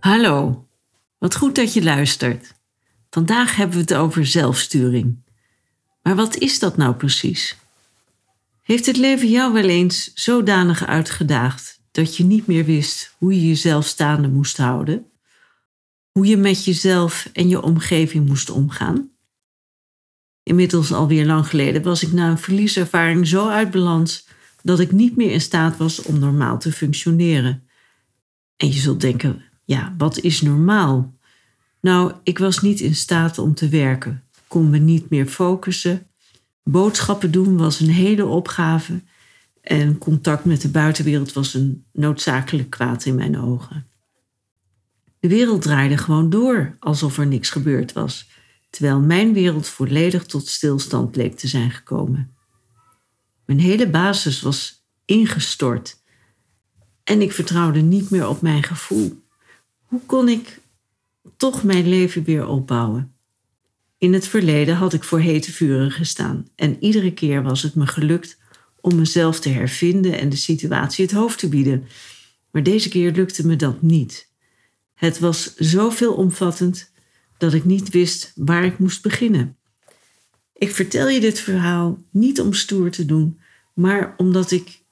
Hallo, wat goed dat je luistert. Vandaag hebben we het over zelfsturing. Maar wat is dat nou precies? Heeft het leven jou wel eens zodanig uitgedaagd dat je niet meer wist hoe je jezelf staande moest houden? Hoe je met jezelf en je omgeving moest omgaan? Inmiddels alweer lang geleden was ik na een verlieservaring zo uit balans dat ik niet meer in staat was om normaal te functioneren. En je zult denken, ja, wat is normaal? Nou, ik was niet in staat om te werken, kon me niet meer focussen. Boodschappen doen was een hele opgave en contact met de buitenwereld was een noodzakelijk kwaad in mijn ogen. De wereld draaide gewoon door alsof er niks gebeurd was, terwijl mijn wereld volledig tot stilstand leek te zijn gekomen. Mijn hele basis was ingestort en ik vertrouwde niet meer op mijn gevoel. Hoe kon ik toch mijn leven weer opbouwen? In het verleden had ik voor hete vuren gestaan en iedere keer was het me gelukt om mezelf te hervinden en de situatie het hoofd te bieden. Maar deze keer lukte me dat niet. Het was zo veelomvattend dat ik niet wist waar ik moest beginnen. Ik vertel je dit verhaal niet om stoer te doen, maar omdat ik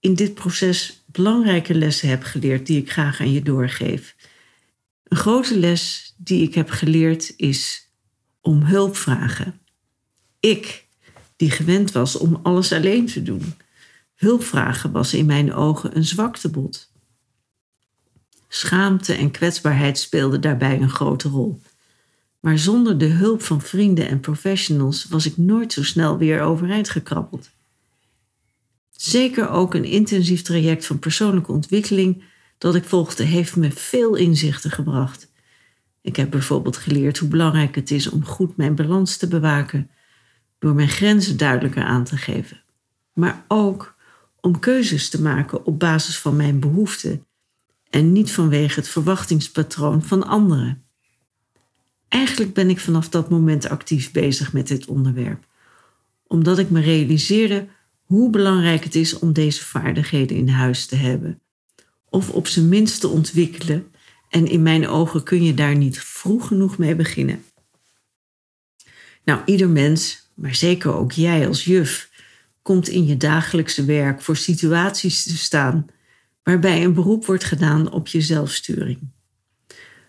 in dit proces belangrijke lessen heb geleerd die ik graag aan je doorgeef. Een grote les die ik heb geleerd is om hulp vragen. Ik, die gewend was om alles alleen te doen. Hulp vragen was in mijn ogen een zwaktebod. Schaamte en kwetsbaarheid speelden daarbij een grote rol. Maar zonder de hulp van vrienden en professionals was ik nooit zo snel weer overeind gekrabbeld. Zeker ook een intensief traject van persoonlijke ontwikkeling dat ik volgde, heeft me veel inzichten gebracht. Ik heb bijvoorbeeld geleerd hoe belangrijk het is om goed mijn balans te bewaken, door mijn grenzen duidelijker aan te geven. Maar ook om keuzes te maken op basis van mijn behoeften en niet vanwege het verwachtingspatroon van anderen. Eigenlijk ben ik vanaf dat moment actief bezig met dit onderwerp, omdat ik me realiseerde hoe belangrijk het is om deze vaardigheden in huis te hebben of op zijn minst te ontwikkelen. En in mijn ogen kun je daar niet vroeg genoeg mee beginnen. Nou, ieder mens, maar zeker ook jij als juf, komt in je dagelijkse werk voor situaties te staan waarbij een beroep wordt gedaan op je zelfsturing.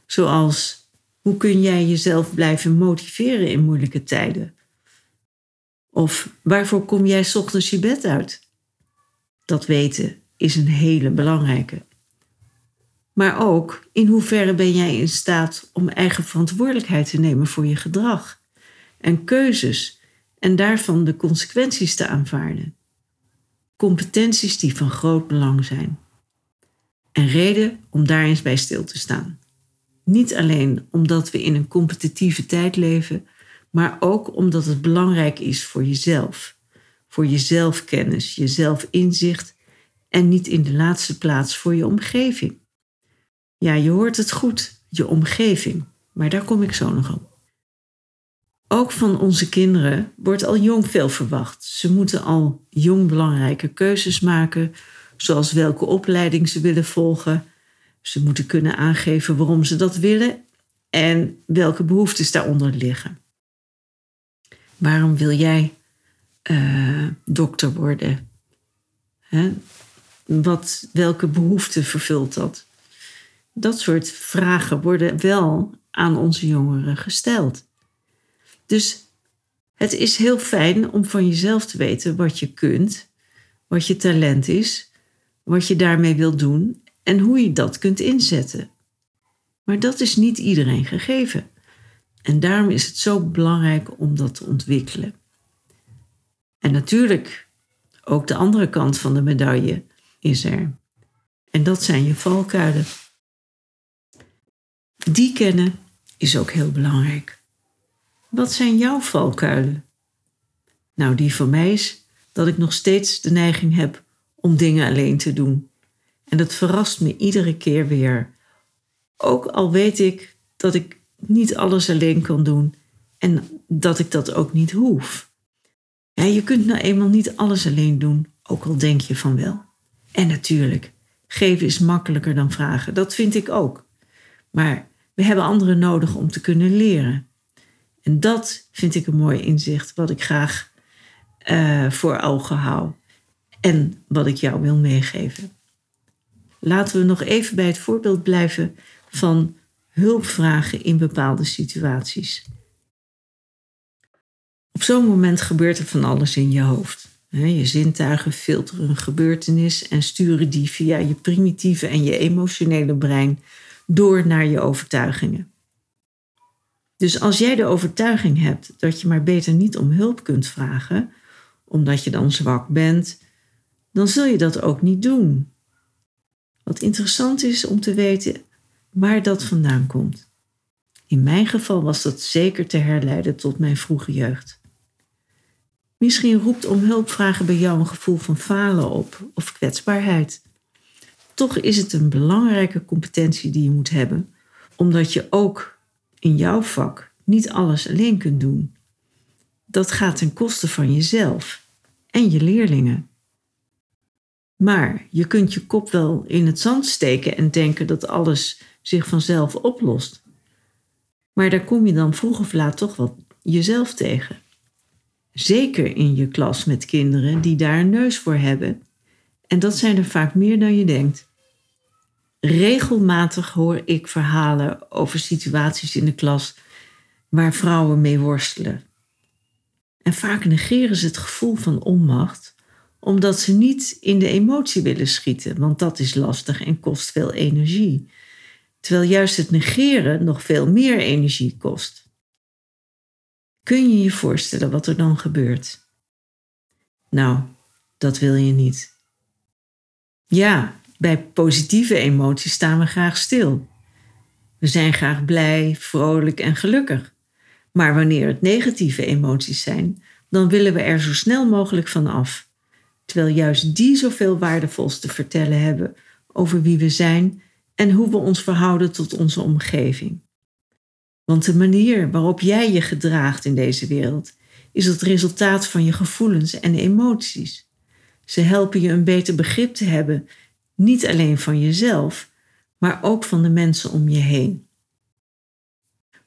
Zoals hoe kun jij jezelf blijven motiveren in moeilijke tijden? Of waarvoor kom jij ochtends je bed uit? Dat weten is een hele belangrijke. Maar ook in hoeverre ben jij in staat om eigen verantwoordelijkheid te nemen voor je gedrag en keuzes en daarvan de consequenties te aanvaarden. Competenties die van groot belang zijn. En reden om daar eens bij stil te staan. Niet alleen omdat we in een competitieve tijd leven, maar ook omdat het belangrijk is voor jezelf, voor je zelfkennis, je zelfinzicht en niet in de laatste plaats voor je omgeving. Ja, je hoort het goed, je omgeving, maar daar kom ik zo nog op. Ook van onze kinderen wordt al jong veel verwacht. Ze moeten al jong belangrijke keuzes maken, zoals welke opleiding ze willen volgen. Ze moeten kunnen aangeven waarom ze dat willen en welke behoeftes daaronder liggen. Waarom wil jij uh, dokter worden? Wat, welke behoefte vervult dat? Dat soort vragen worden wel aan onze jongeren gesteld. Dus het is heel fijn om van jezelf te weten wat je kunt, wat je talent is, wat je daarmee wilt doen en hoe je dat kunt inzetten. Maar dat is niet iedereen gegeven. En daarom is het zo belangrijk om dat te ontwikkelen. En natuurlijk ook de andere kant van de medaille. is er. En dat zijn je valkuilen. Die kennen is ook heel belangrijk. Wat zijn jouw valkuilen? Nou, die van mij is dat ik nog steeds de neiging heb om dingen alleen te doen. En dat verrast me iedere keer weer. Ook al weet ik dat ik niet alles alleen kan doen en dat ik dat ook niet hoef. Je kunt nou eenmaal niet alles alleen doen, ook al denk je van wel. En natuurlijk, geven is makkelijker dan vragen, dat vind ik ook. Maar we hebben anderen nodig om te kunnen leren. En dat vind ik een mooi inzicht, wat ik graag uh, voor ogen hou. En wat ik jou wil meegeven. Laten we nog even bij het voorbeeld blijven van hulp vragen in bepaalde situaties. Op zo'n moment gebeurt er van alles in je hoofd. Je zintuigen filteren een gebeurtenis en sturen die via je primitieve en je emotionele brein door naar je overtuigingen. Dus als jij de overtuiging hebt dat je maar beter niet om hulp kunt vragen, omdat je dan zwak bent, dan zul je dat ook niet doen. Wat interessant is om te weten waar dat vandaan komt. In mijn geval was dat zeker te herleiden tot mijn vroege jeugd. Misschien roept om hulp vragen bij jou een gevoel van falen op of kwetsbaarheid. Toch is het een belangrijke competentie die je moet hebben, omdat je ook in jouw vak niet alles alleen kunt doen. Dat gaat ten koste van jezelf en je leerlingen. Maar je kunt je kop wel in het zand steken en denken dat alles zich vanzelf oplost. Maar daar kom je dan vroeg of laat toch wat jezelf tegen. Zeker in je klas met kinderen die daar een neus voor hebben. En dat zijn er vaak meer dan je denkt. Regelmatig hoor ik verhalen over situaties in de klas waar vrouwen mee worstelen. En vaak negeren ze het gevoel van onmacht, omdat ze niet in de emotie willen schieten, want dat is lastig en kost veel energie. Terwijl juist het negeren nog veel meer energie kost. Kun je je voorstellen wat er dan gebeurt? Nou, dat wil je niet. Ja, bij positieve emoties staan we graag stil. We zijn graag blij, vrolijk en gelukkig. Maar wanneer het negatieve emoties zijn, dan willen we er zo snel mogelijk van af. Terwijl juist die zoveel waardevols te vertellen hebben over wie we zijn en hoe we ons verhouden tot onze omgeving. Want de manier waarop jij je gedraagt in deze wereld is het resultaat van je gevoelens en emoties. Ze helpen je een beter begrip te hebben, niet alleen van jezelf, maar ook van de mensen om je heen.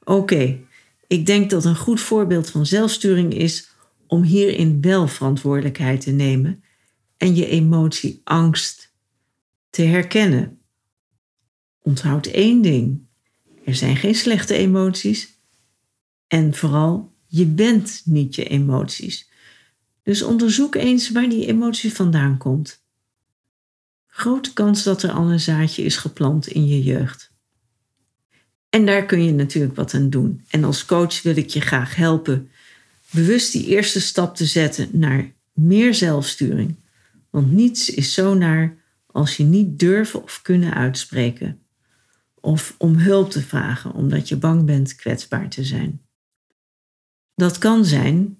Oké, ik denk dat een goed voorbeeld van zelfsturing is om hierin wel verantwoordelijkheid te nemen en je emotie angst te herkennen. Onthoud één ding. Er zijn geen slechte emoties. En vooral, je bent niet je emoties. Dus onderzoek eens waar die emotie vandaan komt. Grote kans dat er al een zaadje is geplant in je jeugd. En daar kun je natuurlijk wat aan doen. En als coach wil ik je graag helpen bewust die eerste stap te zetten naar meer zelfsturing. Want niets is zo naar als je niet durven of kunnen uitspreken of om hulp te vragen omdat je bang bent kwetsbaar te zijn. Dat kan zijn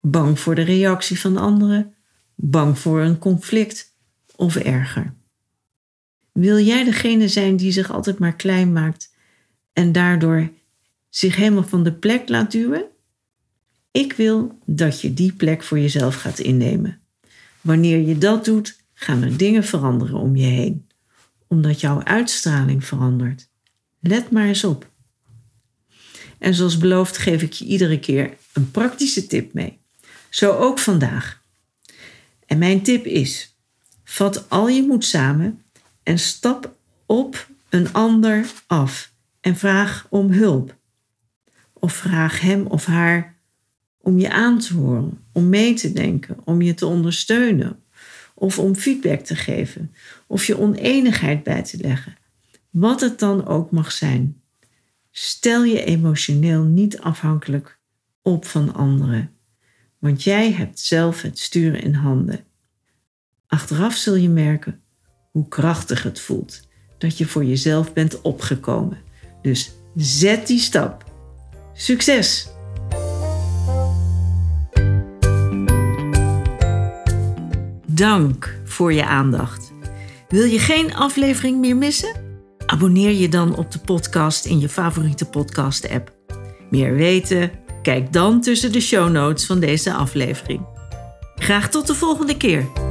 bang voor de reactie van anderen, bang voor een conflict of erger. Wil jij degene zijn die zich altijd maar klein maakt en daardoor zich helemaal van de plek laat duwen? Ik wil dat je die plek voor jezelf gaat innemen. Wanneer je dat doet, gaan er dingen veranderen om je heen omdat jouw uitstraling verandert. Let maar eens op. En zoals beloofd geef ik je iedere keer een praktische tip mee. Zo ook vandaag. En mijn tip is: vat al je moed samen en stap op een ander af en vraag om hulp. Of vraag hem of haar om je aan te horen, om mee te denken, om je te ondersteunen of om feedback te geven of je oneenigheid bij te leggen. Wat het dan ook mag zijn. Stel je emotioneel niet afhankelijk op van anderen, want jij hebt zelf het sturen in handen. Achteraf zul je merken hoe krachtig het voelt dat je voor jezelf bent opgekomen. Dus zet die stap. Succes! Dank voor je aandacht. Wil je geen aflevering meer missen? Abonneer je dan op de podcast in je favoriete podcast-app. Meer weten? Kijk dan tussen de show notes van deze aflevering. Graag tot de volgende keer.